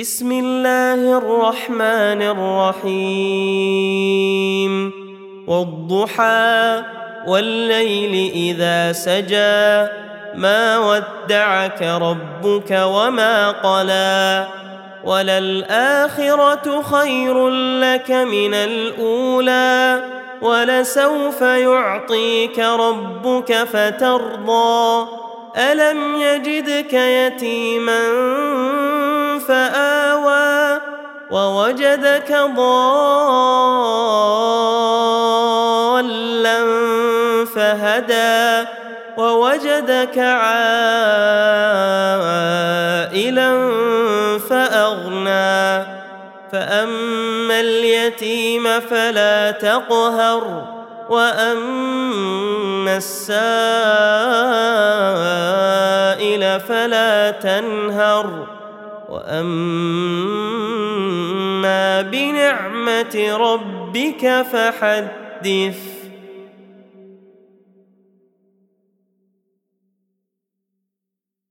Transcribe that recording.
بسم الله الرحمن الرحيم. والضحى والليل إذا سجى ما ودعك ربك وما قلى. وللآخرة خير لك من الأولى ولسوف يعطيك ربك فترضى. ألم يجدك يتيما فآوى ووجدك ضالا فهدى ووجدك عائلا فأغنى فأما اليتيم فلا تقهر وأما السائل فلا تنهر وأما بنعمة ربك فحدث.